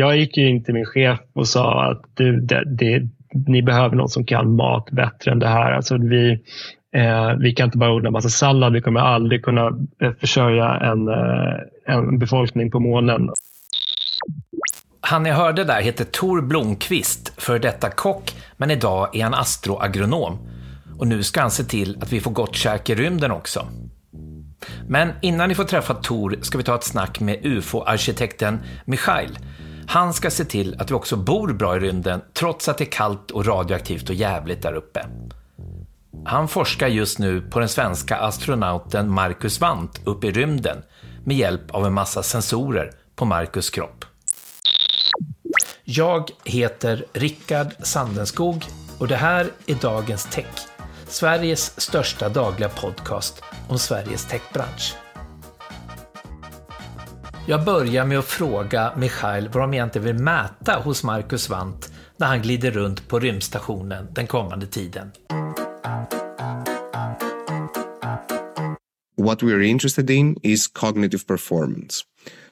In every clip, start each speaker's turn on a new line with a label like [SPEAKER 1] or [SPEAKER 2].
[SPEAKER 1] jag gick ju in till min chef och sa att du, det, det, ni behöver någon som kan mat bättre än det här. Alltså vi, eh, vi kan inte bara odla massa sallad, vi kommer aldrig kunna eh, försörja en, eh, en befolkning på månen.
[SPEAKER 2] Han ni hörde där heter Tor Blomqvist, för detta kock, men idag är han astroagronom. Och nu ska han se till att vi får gott käk i rymden också. Men innan ni får träffa Tor ska vi ta ett snack med UFO-arkitekten Michail. Han ska se till att vi också bor bra i rymden trots att det är kallt och radioaktivt och jävligt där uppe. Han forskar just nu på den svenska astronauten Marcus Wandt uppe i rymden med hjälp av en massa sensorer på Marcus kropp. Jag heter Rickard Sandenskog och det här är Dagens Tech, Sveriges största dagliga podcast om Sveriges techbransch. Jag börjar med att fråga Michail vad de egentligen vill mäta hos Marcus Wandt när han glider runt på rymdstationen den kommande tiden.
[SPEAKER 3] What we are interested in is cognitive performance.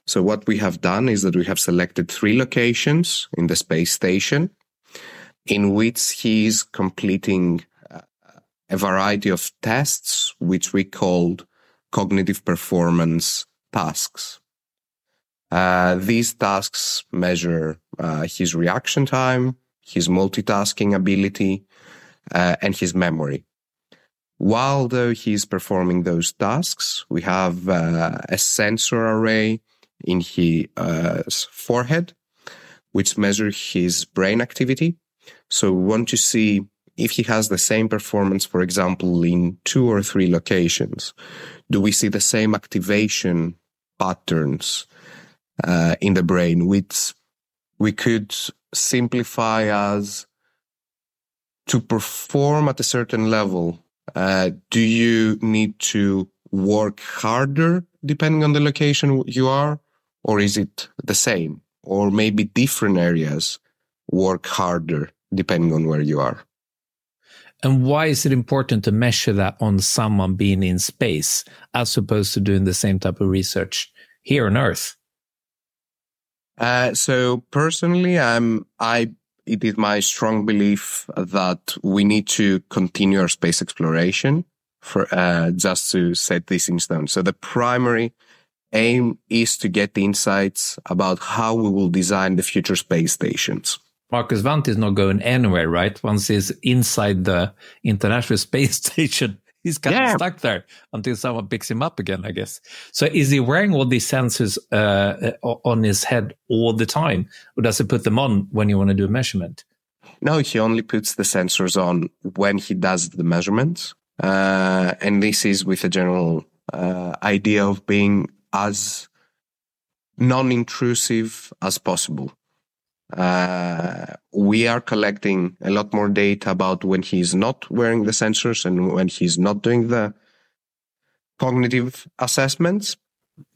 [SPEAKER 3] So what we have done is that we have selected three locations in the space station in which he is completing uh, a variety of tests, which we called cognitive performance tasks. Uh, these tasks measure uh, his reaction time, his multitasking ability, uh, and his memory. While though he's performing those tasks, we have uh, a sensor array in his uh, forehead, which measures his brain activity. So we want to see if he has the same performance, for example, in two or three locations. Do we see the same activation patterns uh, in the brain, which we could simplify as to perform at a certain level? Uh, do you need to work harder depending on the location you are? Or is it the same? Or maybe different areas work harder depending on where you are.
[SPEAKER 4] And why is it important to measure that on someone being in space as opposed to doing the same type of research here on Earth?
[SPEAKER 3] Uh, so personally, I'm, I, it is my strong belief that we need to continue our space exploration for, uh, just to set this in stone. So the primary aim is to get the insights about how we will design the future space stations.
[SPEAKER 4] Marcus Wandt is not going anywhere, right? Once he's inside the International Space Station, he's kind yeah. of stuck there until someone picks him up again, I guess. So is he wearing all these sensors uh, on his head all the time? Or does he put them on when you want to do a measurement?
[SPEAKER 3] No, he only puts the sensors on when he does the measurements. Uh, and this is with a general uh, idea of being as non-intrusive as possible. Uh, we are collecting a lot more data about when he's not wearing the sensors and when he's not doing the cognitive assessments.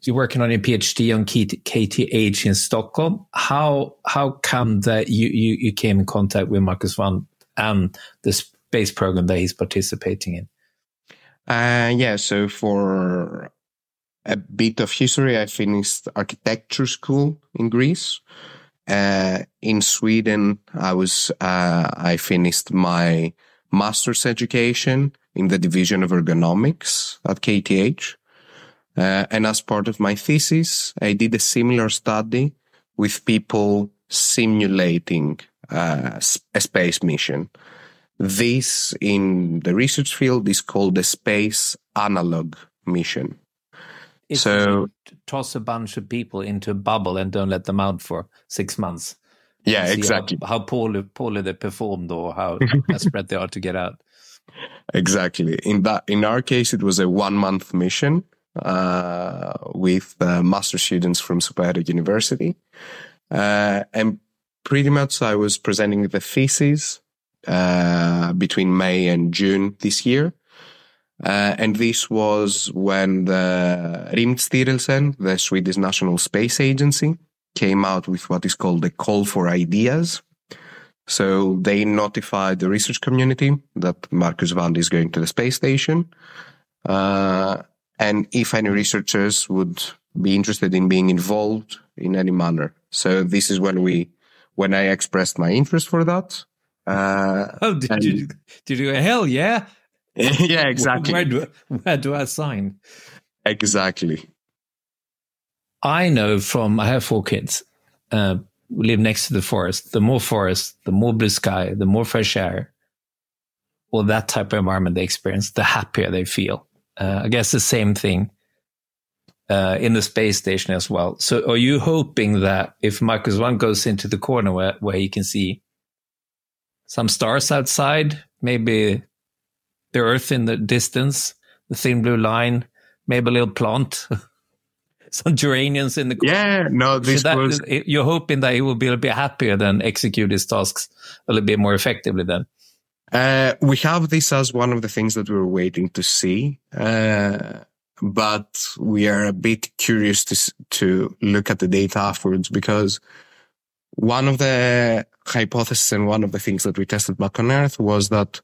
[SPEAKER 4] You're working on your PhD on KTH in Stockholm. How how come that you, you, you came in contact with Marcus Wandt and the space program that he's participating in?
[SPEAKER 3] Uh, yeah, so for a bit of history. I finished architecture school in Greece. Uh, in Sweden, I was, uh, I finished my master's education in the division of ergonomics at KTH. Uh, and as part of my thesis, I did a similar study with people simulating uh, a space mission. This in the research field is called the space analog mission.
[SPEAKER 4] It's so toss a bunch of people into a bubble and don't let them out for six months.
[SPEAKER 3] Yeah, exactly.
[SPEAKER 4] How, how, poorly poorly they performed or how desperate they are to get out.
[SPEAKER 3] Exactly. In that, in our case, it was a one month mission uh, with uh, master students from Superior University, uh, and pretty much I was presenting the thesis uh, between May and June this year. Uh, and this was when the Rymdstyrelsen, the Swedish National Space Agency, came out with what is called the call for ideas. So they notified the research community that Marcus Wandt is going to the space station. Uh, and if any researchers would be interested in being involved in any manner So this is when we, when I expressed my interest for that.
[SPEAKER 2] Uh, oh, did you, did you, hell yeah?
[SPEAKER 3] yeah, exactly.
[SPEAKER 2] Where do, where do I sign?
[SPEAKER 3] Exactly.
[SPEAKER 2] I know from, I have four kids, uh, we live next to the forest. The more forest, the more blue sky, the more fresh air, or that type of environment they experience, the happier they feel. Uh, I guess the same thing uh, in the space station as well. So, are you hoping that if Marcus One goes into the corner where, where he can see some stars outside, maybe the Earth in the distance, the thin blue line, maybe a little plant, some geraniums in the
[SPEAKER 3] corner. Yeah, no, this was.
[SPEAKER 2] You're hoping that he will be a bit happier than execute his tasks a little bit more effectively then.
[SPEAKER 3] Uh, we have this as one of the things that we we're waiting to see. Uh, but we are a bit curious to, to look at the data afterwards because one of the hypotheses and one of the things that we tested back on Earth was that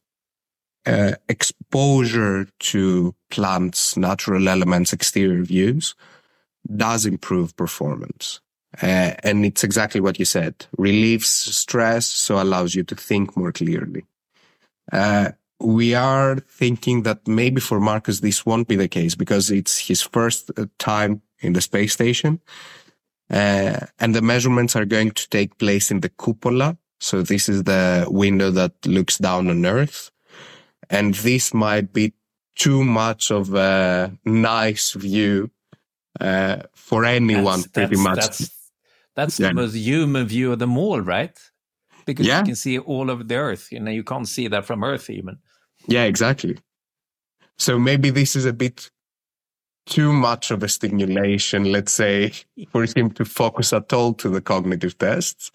[SPEAKER 3] uh, exposure to plants, natural elements, exterior views does improve performance. Uh, and it's exactly what you said. Relieves stress, so allows you to think more clearly. Uh, we are thinking that maybe for Marcus, this won't be the case because it's his first uh, time in the space station. Uh, and the measurements are going to take place in the cupola. So this is the window that looks down on Earth. And this might be too much of a nice view, uh, for anyone that's, pretty
[SPEAKER 2] that's,
[SPEAKER 3] much.
[SPEAKER 2] That's, that's yeah. the most human view of them all, right? Because yeah. you can see all over the Earth. You know, you can't see that from Earth even.
[SPEAKER 3] Yeah, exactly. So maybe this is a bit too much of a stimulation, let's say, for him to focus at all to the cognitive tests.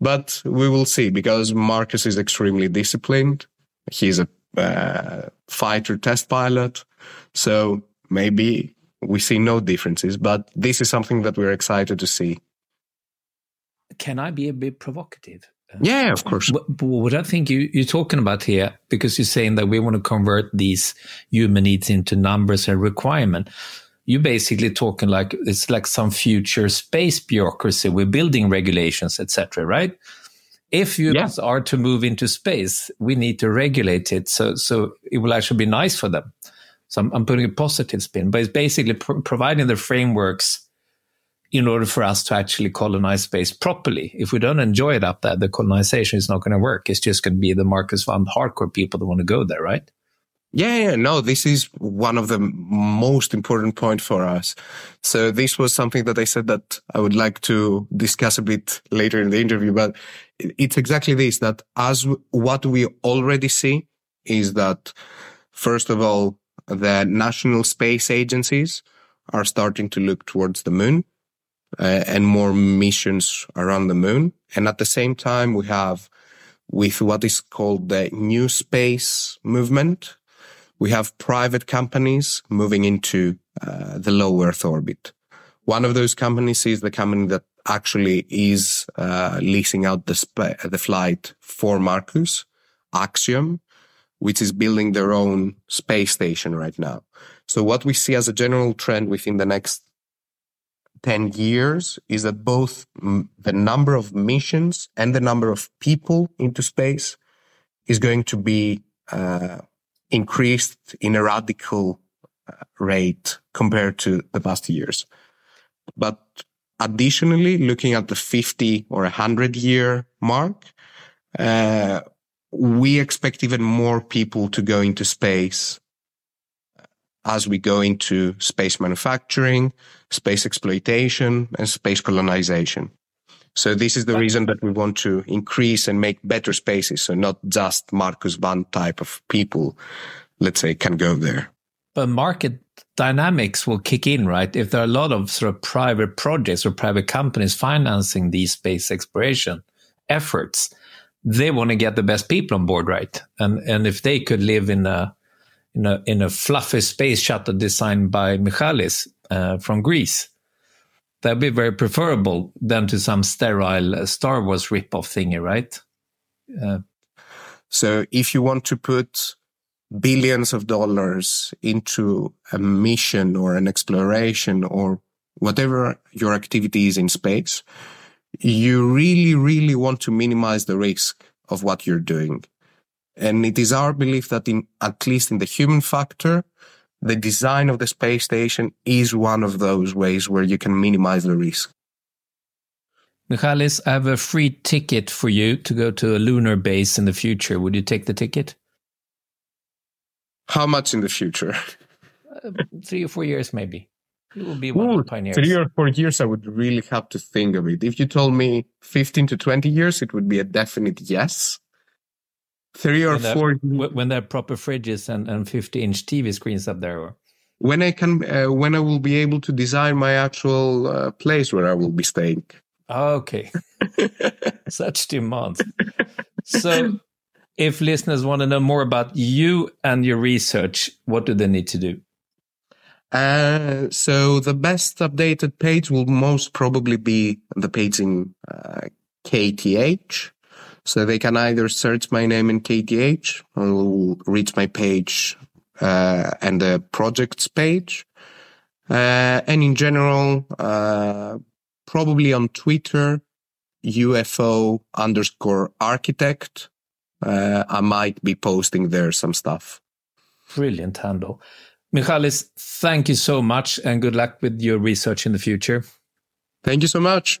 [SPEAKER 3] But we will see because Marcus is extremely disciplined. He's a uh, fighter test pilot. So maybe we see no differences, but this is something that we're excited to see.
[SPEAKER 2] Can I be a bit provocative?
[SPEAKER 3] Yeah, of course.
[SPEAKER 2] What, what I think you, you're talking about here, because you're saying that we want to convert these human needs into numbers and requirement. You're basically talking like it's like some future space bureaucracy. We're building regulations, etc. Right? If humans yeah. are to move into space, we need to regulate it so so it will actually be nice for them. So I'm, I'm putting a positive spin, but it's basically providing the frameworks in order for us to actually colonize space properly. If we don't enjoy it up there, the colonization is not going to work. It's just going to be the Marcus Fund hardcore people that want to go there, right?
[SPEAKER 3] Yeah, yeah, no, this is one of the most important point for us. So this was something that I said that I would like to discuss a bit later in the interview, but it's exactly this, that as what we already see is that first of all, the national space agencies are starting to look towards the moon uh, and more missions around the moon. And at the same time, we have with what is called the new space movement, we have private companies moving into uh, the low Earth orbit. One of those companies is the company that actually is uh, leasing out the sp- the flight for Marcus, Axiom, which is building their own space station right now. So what we see as a general trend within the next 10 years is that both the number of missions and the number of people into space is going to be uh, increased in a radical uh, rate compared to the past years. But additionally, looking at the 50 or 100 year mark, uh, we expect even more people to go into space as we go into space manufacturing, space exploitation, and space colonization. So this is the reason that we want to increase and make better spaces. So not just Marcus Van type of people, let's say, can go there.
[SPEAKER 2] But market dynamics will kick in, right? If there are a lot of sort of private projects or private companies financing these space exploration efforts, they want to get the best people on board, right? And and if they could live in a in a in a fluffy space shuttle designed by Michalis uh, from Greece. That'd be very preferable than to some sterile Star Wars ripoff thingy, right?
[SPEAKER 3] Uh, so if you want to put billions of dollars into a mission or an exploration or whatever your activity is in space, you really, really want to minimize the risk of what you're doing. And it is our belief that in, at least in the human factor, the design of the space station is one of those ways where you can minimize the risk.
[SPEAKER 4] Michalis, I have a free ticket for you to go to a lunar base in the future. Would you take the ticket?
[SPEAKER 3] How much in the future?
[SPEAKER 4] uh, three or four years, maybe. You will be one Ooh, of the pioneers.
[SPEAKER 3] Three or four years, I would really have to think of it. If you told me 15 to 20 years, it would be a definite yes. Three or
[SPEAKER 4] when
[SPEAKER 3] four.
[SPEAKER 4] When there are proper fridges and, and 50 inch TV screens up there. Or?
[SPEAKER 3] When I can, uh, when I will be able to design my actual uh, place where I will be staying.
[SPEAKER 4] Okay. Such demands. So, if listeners want to know more about you and your research, what do they need to do?
[SPEAKER 3] Uh, so the best updated page will most probably be the page in uh, KTH. So they can either search my name in KTH and will reach my page uh, and the projects page. Uh, and in general, uh, probably on Twitter, UFO underscore architect. Uh, I might be posting there some stuff.
[SPEAKER 4] Brilliant handle. Michalis, thank you so much and good luck with your research in the future.
[SPEAKER 3] Thank you so much.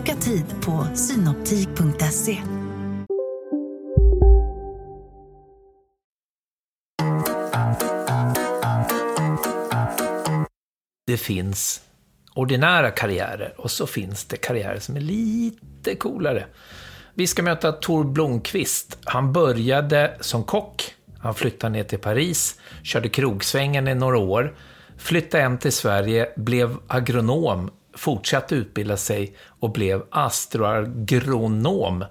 [SPEAKER 5] Boka tid på synoptik.se.
[SPEAKER 2] Det finns ordinära karriärer och så finns det karriärer som är lite coolare. Vi ska möta Tor Blomqvist. Han började som kock. Han flyttade ner till Paris, körde krogsvängen i några år, flyttade hem till Sverige, blev agronom fortsatte utbilda sig och blev astroagronom.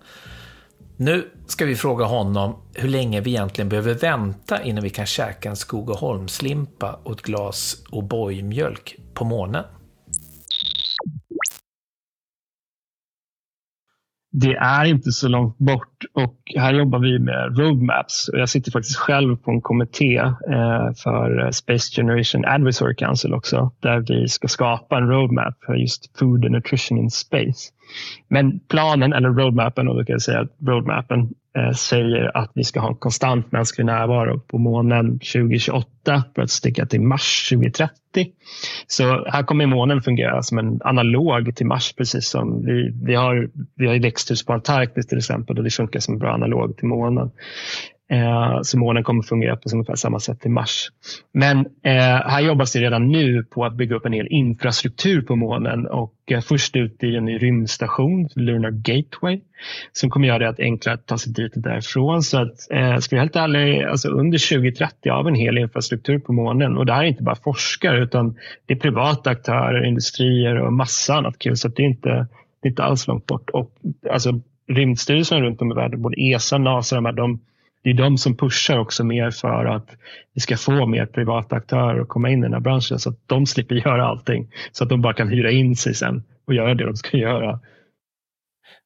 [SPEAKER 2] Nu ska vi fråga honom hur länge vi egentligen behöver vänta innan vi kan käka en Skogaholmslimpa och ett glas O'boy-mjölk på månen.
[SPEAKER 1] det är inte så långt bort och här jobbar vi med roadmaps. Jag sitter faktiskt själv på en kommitté eh, för eh, Space Generation Advisory Council också där vi ska skapa en roadmap för just food and nutrition in space. Men planen, eller roadmappen, och då kan jag säga att roadmappen eh, säger att vi ska ha en konstant mänsklig närvaro på månen 2028 för att sticka till Mars 2030. Så här kommer månen fungera som en analog till Mars, precis som vi, vi har, vi har växthus på Antarktis till exempel och liksom funkar som en bra analog till månen. Eh, så månen kommer fungera på ungefär samma sätt i mars. Men eh, här jobbas det redan nu på att bygga upp en hel infrastruktur på månen och eh, först ut i en ny rymdstation, Lunar Gateway, som kommer göra det enklare att ta sig dit och därifrån. Så att, eh, ska vi helt ärlig, alltså under 2030 har vi en hel infrastruktur på månen och det här är inte bara forskare utan det är privata aktörer, industrier och massa annat kul. Så det är inte, det är inte alls långt bort. Och, alltså, rymdstyrelsen runt om i världen, både ESA, NASA, de, här, de det är de som pushar också mer för att vi ska få mer privata aktörer att komma in i den här branschen så att de slipper göra allting. Så att de bara kan hyra in sig sen och göra det de ska göra.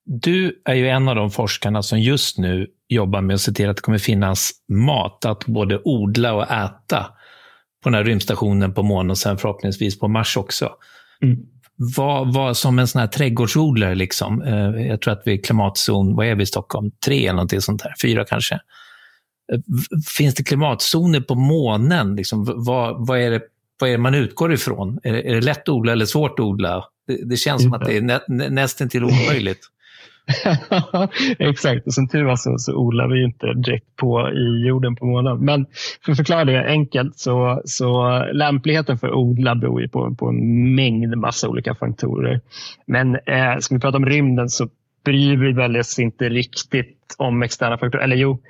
[SPEAKER 4] Du är ju en av de forskarna som just nu jobbar med att se till att det kommer finnas mat att både odla och äta på den här rymdstationen på månen och sen förhoppningsvis på Mars också. Mm. Vad, vad som en sån här trädgårdsodlare, liksom. Eh, jag tror att vi är klimatzon, vad är vi i Stockholm? Tre eller någonting sånt där, fyra kanske. Finns det klimatzoner på månen? Liksom, vad, vad, är det, vad är det man utgår ifrån? Är det, är det lätt att odla eller svårt att odla? Det, det känns som att det är nä, nästan till omöjligt.
[SPEAKER 1] Exakt, och som tur var så, så odlar vi inte direkt på i jorden på månen. Men för att förklara det enkelt så, så lämpligheten för att odla beror ju på, på en mängd massa olika faktorer. Men eh, ska vi prata om rymden så bryr vi väl oss inte riktigt om externa faktorer. Eller jo,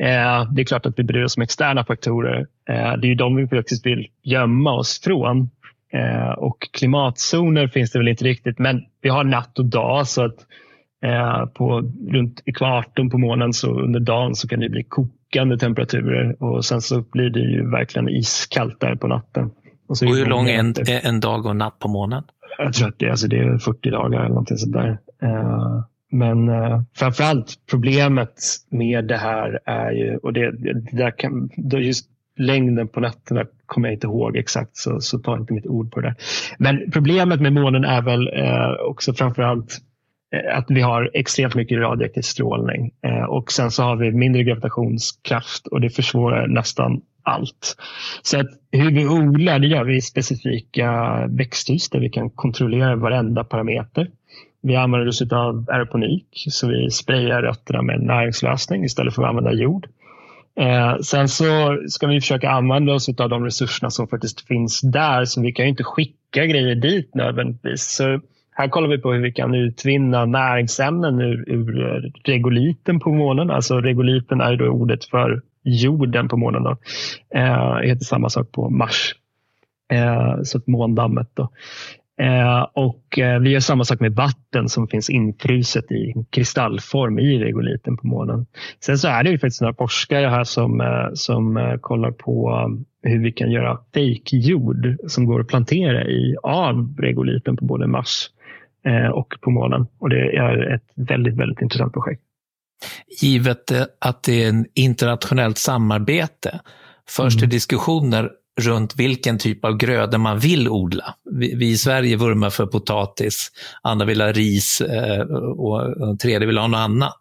[SPEAKER 1] Eh, det är klart att vi bryr oss om externa faktorer. Eh, det är ju de vi faktiskt vill gömma oss från. Eh, och klimatzoner finns det väl inte riktigt, men vi har natt och dag så att eh, på runt ekvatorn på månen så under dagen så kan det bli kokande temperaturer och sen så blir det ju verkligen iskallt där på natten.
[SPEAKER 2] Och, och hur lång är en, en dag och natt på månen?
[SPEAKER 1] Jag tror att det, alltså det är 40 dagar eller någonting sådär. Eh, men eh, framförallt problemet med det här är ju, och det, det där kan, just längden på nätterna kommer jag inte ihåg exakt så, så ta inte mitt ord på det. Men problemet med månen är väl eh, också framförallt Eh, att vi har extremt mycket radioaktiv strålning eh, och sen så har vi mindre gravitationskraft och det försvårar nästan allt. Så att hur vi odlar det gör vi i specifika växthus där vi kan kontrollera varenda parameter. Vi använder oss av aeroponik så vi sprayar rötterna med näringslösning istället för att använda jord. Eh, sen så ska vi försöka använda oss av de resurserna som faktiskt finns där. Så vi kan inte skicka grejer dit nödvändigtvis. Så här kollar vi på hur vi kan utvinna näringsämnen ur, ur regoliten på månen. Alltså regoliten är då ordet för jorden på månen. Då. Eh, det heter samma sak på Mars. Eh, så att måndammet. Då. Eh, och eh, vi gör samma sak med vatten som finns infruset i kristallform i regoliten på månen. Sen så är det ju faktiskt några forskare här som, eh, som eh, kollar på um, hur vi kan göra fejkjord som går att plantera i av regoliten på både Mars och på månen. Och det är ett väldigt, väldigt intressant projekt.
[SPEAKER 2] Givet att det är en internationellt samarbete, förs det mm. diskussioner runt vilken typ av grödor man vill odla. Vi, vi i Sverige vurmar för potatis, andra vill ha ris eh, och, och tredje vill ha något annat.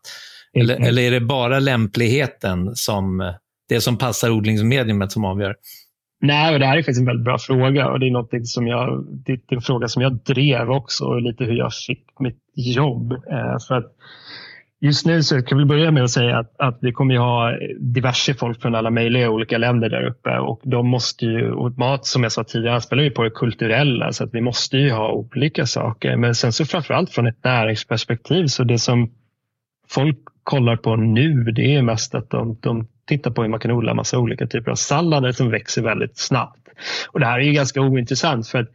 [SPEAKER 2] Eller, mm. eller är det bara lämpligheten som det som passar odlingsmediumet som avgör?
[SPEAKER 1] Nej, och det här är faktiskt en väldigt bra fråga och det är, något som jag, det är en fråga som jag drev också och lite hur jag fick mitt jobb. Eh, för att Just nu så kan vi börja med att säga att, att vi kommer ha diverse folk från alla möjliga olika länder där uppe och de måste ju, och mat som jag sa tidigare spelar ju på det kulturella så att vi måste ju ha olika saker. Men sen så framförallt från ett näringsperspektiv så det som folk kollar på nu det är mest att de, de titta på hur man kan odla massa olika typer av sallader som växer väldigt snabbt. Och Det här är ju ganska ointressant för att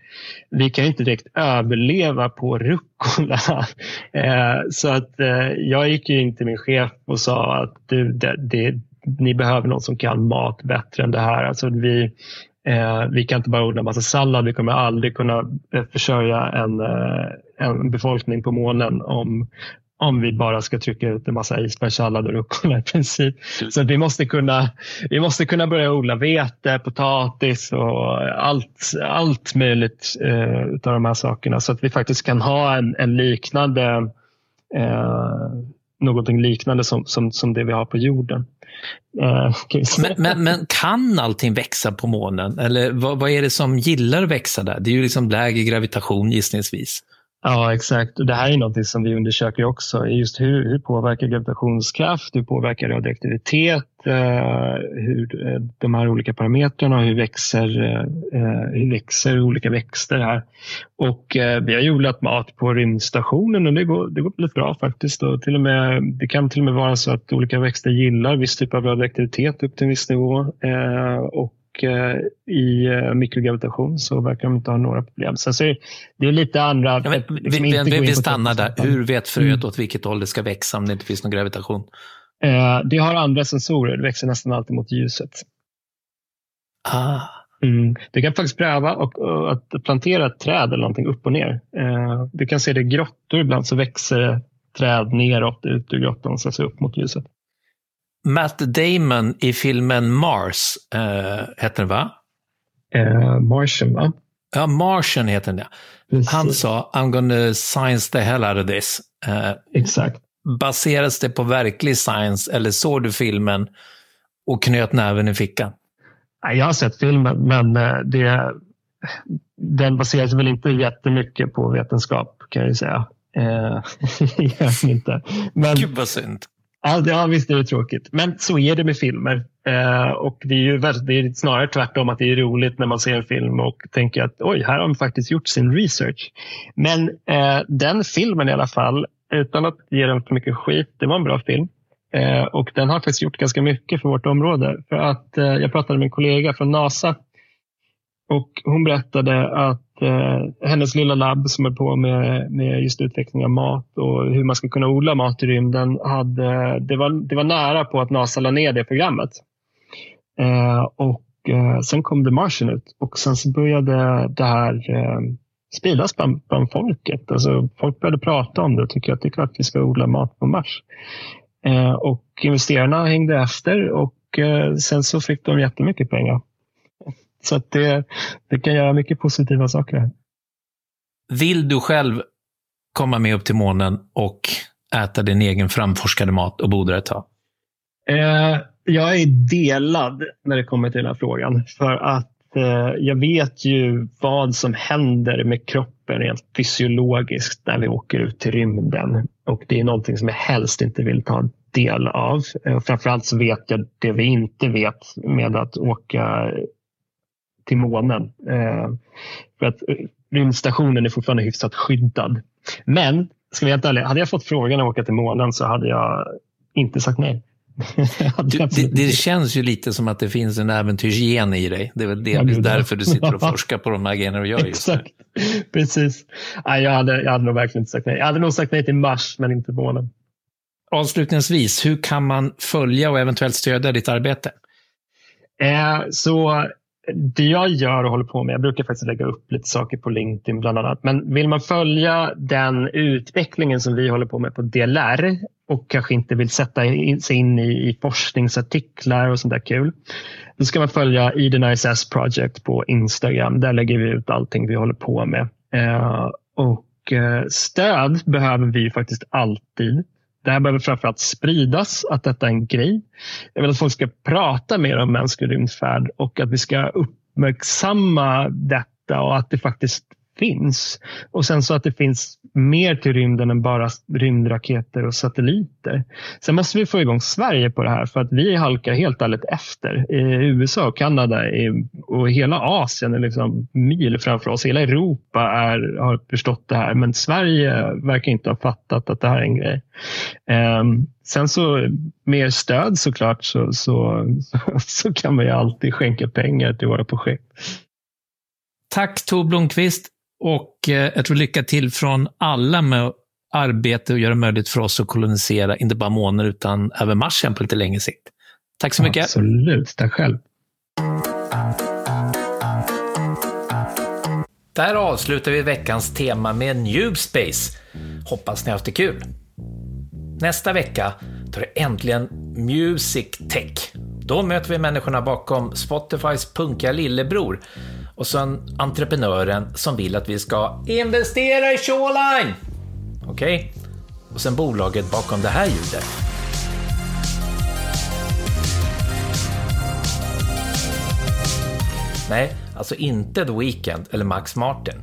[SPEAKER 1] vi kan inte direkt överleva på rucola. Eh, så att eh, jag gick in till min chef och sa att du, det, det, ni behöver någon som kan mat bättre än det här. Alltså vi, eh, vi kan inte bara odla massa sallad. Vi kommer aldrig kunna försörja en, en befolkning på månen om, om vi bara ska trycka ut en massa isbergssallad och rucola i princip. Så vi måste kunna, vi måste kunna börja odla vete, potatis och allt, allt möjligt eh, av de här sakerna så att vi faktiskt kan ha en, en liknande eh, någonting liknande som, som, som det vi har på jorden.
[SPEAKER 2] Eh, men, men, men, kan allting växa på månen? Eller vad, vad, är det som gillar att växa där? Det är ju liksom lägre gravitation gissningsvis.
[SPEAKER 1] Ja, exakt. Och det här är något som vi undersöker också. Just hur, hur påverkar gravitationskraft? Hur påverkar radioaktivitet? Eh, hur, eh, de här olika parametrarna, hur växer, eh, eh, hur växer olika växter här? Och eh, vi har ju odlat mat på rymdstationen och det går, det går väldigt bra faktiskt. Och till och med, det kan till och med vara så att olika växter gillar viss typ av radioaktivitet upp till en viss nivå. Eh, och Eh, i eh, mikrogravitation så verkar de inte ha några problem. Sen så är det är lite andra... Ja, men,
[SPEAKER 2] vi, vi, vi stannar där. Hur vet fröet mm. åt vilket håll det ska växa om det inte finns någon gravitation?
[SPEAKER 1] Eh, det har andra sensorer. Det växer nästan alltid mot ljuset.
[SPEAKER 2] Ah.
[SPEAKER 1] Mm. Du kan faktiskt pröva och, och, att plantera ett träd eller någonting upp och ner. Eh, du kan se det i grottor ibland så växer träd neråt ut ur grottan, så upp mot ljuset.
[SPEAKER 2] Matt Damon i filmen Mars, äh, heter den va?
[SPEAKER 1] Uh, Martian va?
[SPEAKER 2] Ja, Martian heter den ja. Han sa I'm gonna science the hell out of this.
[SPEAKER 1] Uh, Exakt.
[SPEAKER 2] Baseras det på verklig science eller såg du filmen och knöt näven i fickan?
[SPEAKER 1] Jag har sett filmen men det, den baseras väl inte jättemycket på vetenskap kan jag säga. Eh, inte.
[SPEAKER 2] Men, Gud vad synd.
[SPEAKER 1] Ja, ja, visst är det tråkigt. Men så är det med filmer. Eh, och det är ju det är snarare tvärtom att det är roligt när man ser en film och tänker att oj, här har de faktiskt gjort sin research. Men eh, den filmen i alla fall, utan att ge den för mycket skit, det var en bra film. Eh, och den har faktiskt gjort ganska mycket för vårt område. För att eh, Jag pratade med en kollega från NASA och hon berättade att eh, hennes lilla labb som är på med, med just utveckling av mat och hur man ska kunna odla mat i rymden, hade, det, var, det var nära på att NASA la ner det programmet. Eh, och eh, Sen kom The Martian ut och sen så började det här eh, spridas bland, bland folket. Alltså, folk började prata om det och tycker att det är klart att vi ska odla mat på Mars. Eh, och investerarna hängde efter och eh, sen så fick de jättemycket pengar. Så det, det kan göra mycket positiva saker.
[SPEAKER 4] Vill du själv komma med upp till månen och äta din egen framforskade mat och bo där ett tag?
[SPEAKER 1] Eh, jag är delad när det kommer till den här frågan. För att eh, jag vet ju vad som händer med kroppen rent fysiologiskt när vi åker ut till rymden. Och det är någonting som jag helst inte vill ta del av. Eh, framförallt så vet jag det vi inte vet med att åka till månen. Eh, för att rymdstationen är fortfarande hyfsat skyddad. Men, ska vi vara helt ärliga, hade jag fått frågan att åka till månen så hade jag inte sagt nej.
[SPEAKER 4] du, det, det, känns ju lite som att det finns en äventyrsgen i dig. Det är väl delvis därför du sitter och forskar på de här grejerna du gör just
[SPEAKER 1] Exakt, precis. Nej, jag, hade, jag hade nog verkligen inte sagt nej. Jag hade nog sagt nej till Mars, men inte månen.
[SPEAKER 4] Avslutningsvis, hur kan man följa och eventuellt stödja ditt arbete?
[SPEAKER 1] Eh, så det jag gör och håller på med, jag brukar faktiskt lägga upp lite saker på LinkedIn bland annat, men vill man följa den utvecklingen som vi håller på med på DLR och kanske inte vill sätta sig in i, i forskningsartiklar och sånt där kul, då ska man följa Eden ISS Project på Instagram. Där lägger vi ut allting vi håller på med. Eh, och eh, stöd behöver vi faktiskt alltid. Det här behöver framförallt spridas, att detta är en grej. Jag vill att folk ska prata mer om mänsklig rymdfärd och att vi ska uppmärksamma detta och att det faktiskt finns. Och sen så att det finns mer till rymden än bara rymdraketer och satelliter. Sen måste vi få igång Sverige på det här för att vi halkar helt ärligt efter. USA och Kanada och hela Asien är liksom mil framför oss. Hela Europa är, har förstått det här men Sverige verkar inte ha fattat att det här är en grej. Ehm, sen så mer stöd såklart så, så, så kan man ju alltid skänka pengar till våra projekt.
[SPEAKER 4] Tack Tor Blomqvist. Och eh, jag tror lycka till från alla med arbete och göra det möjligt för oss att kolonisera inte bara månen utan även Marsen på lite längre sikt. Tack så mycket.
[SPEAKER 1] Absolut, tack själv.
[SPEAKER 2] Där avslutar vi veckans tema med New Space. Hoppas ni har haft det kul. Nästa vecka är det äntligen Music Tech. Då möter vi människorna bakom Spotifys punkiga lillebror och sen entreprenören som vill att vi ska investera i Shoreline. Okej? Okay? Och sen bolaget bakom det här ljudet. Nej, alltså inte The Weeknd eller Max Martin.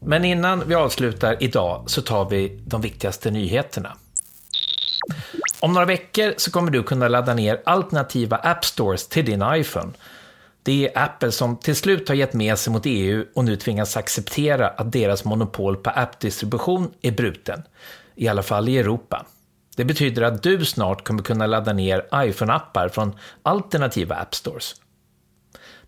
[SPEAKER 2] Men innan vi avslutar idag så tar vi de viktigaste nyheterna. Om några veckor så kommer du kunna ladda ner alternativa App Stores till din iPhone det är Apple som till slut har gett med sig mot EU och nu tvingas acceptera att deras monopol på appdistribution är bruten. I alla fall i Europa. Det betyder att du snart kommer kunna ladda ner iPhone-appar från alternativa App Stores.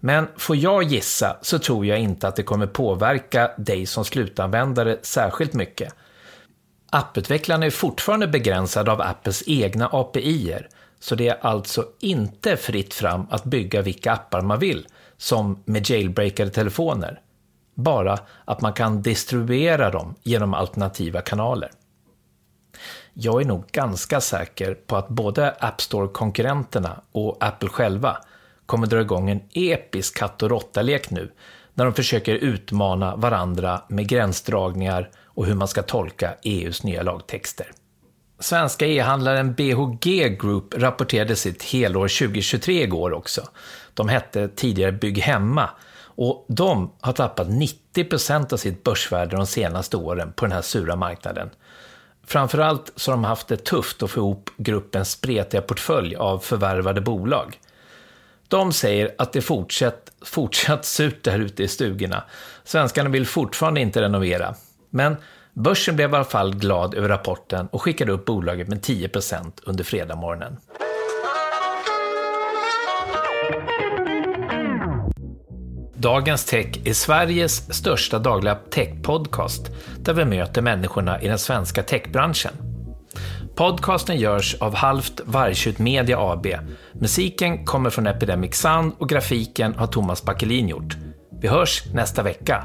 [SPEAKER 2] Men får jag gissa så tror jag inte att det kommer påverka dig som slutanvändare särskilt mycket. Apputvecklaren är fortfarande begränsad av Apples egna API-er så det är alltså inte fritt fram att bygga vilka appar man vill, som med jailbreakade telefoner. Bara att man kan distribuera dem genom alternativa kanaler. Jag är nog ganska säker på att både App Store-konkurrenterna och Apple själva kommer dra igång en episk katt och råtta-lek nu när de försöker utmana varandra med gränsdragningar och hur man ska tolka EUs nya lagtexter. Svenska e-handlaren BHG Group rapporterade sitt helår 2023 igår också. De hette tidigare Bygg Hemma och de har tappat 90% av sitt börsvärde de senaste åren på den här sura marknaden. Framförallt så har de haft det tufft att få ihop gruppens spretiga portfölj av förvärvade bolag. De säger att det fortsatt, fortsatt surt där ute i stugorna. Svenskarna vill fortfarande inte renovera. Men Börsen blev i alla fall glad över rapporten och skickade upp bolaget med 10% under fredagsmorgonen. Dagens Tech är Sveriges största dagliga techpodcast där vi möter människorna i den svenska techbranschen. Podcasten görs av Halvt Vargtjut Media AB. Musiken kommer från Epidemic Sound och grafiken har Thomas Backelin gjort. Vi hörs nästa vecka.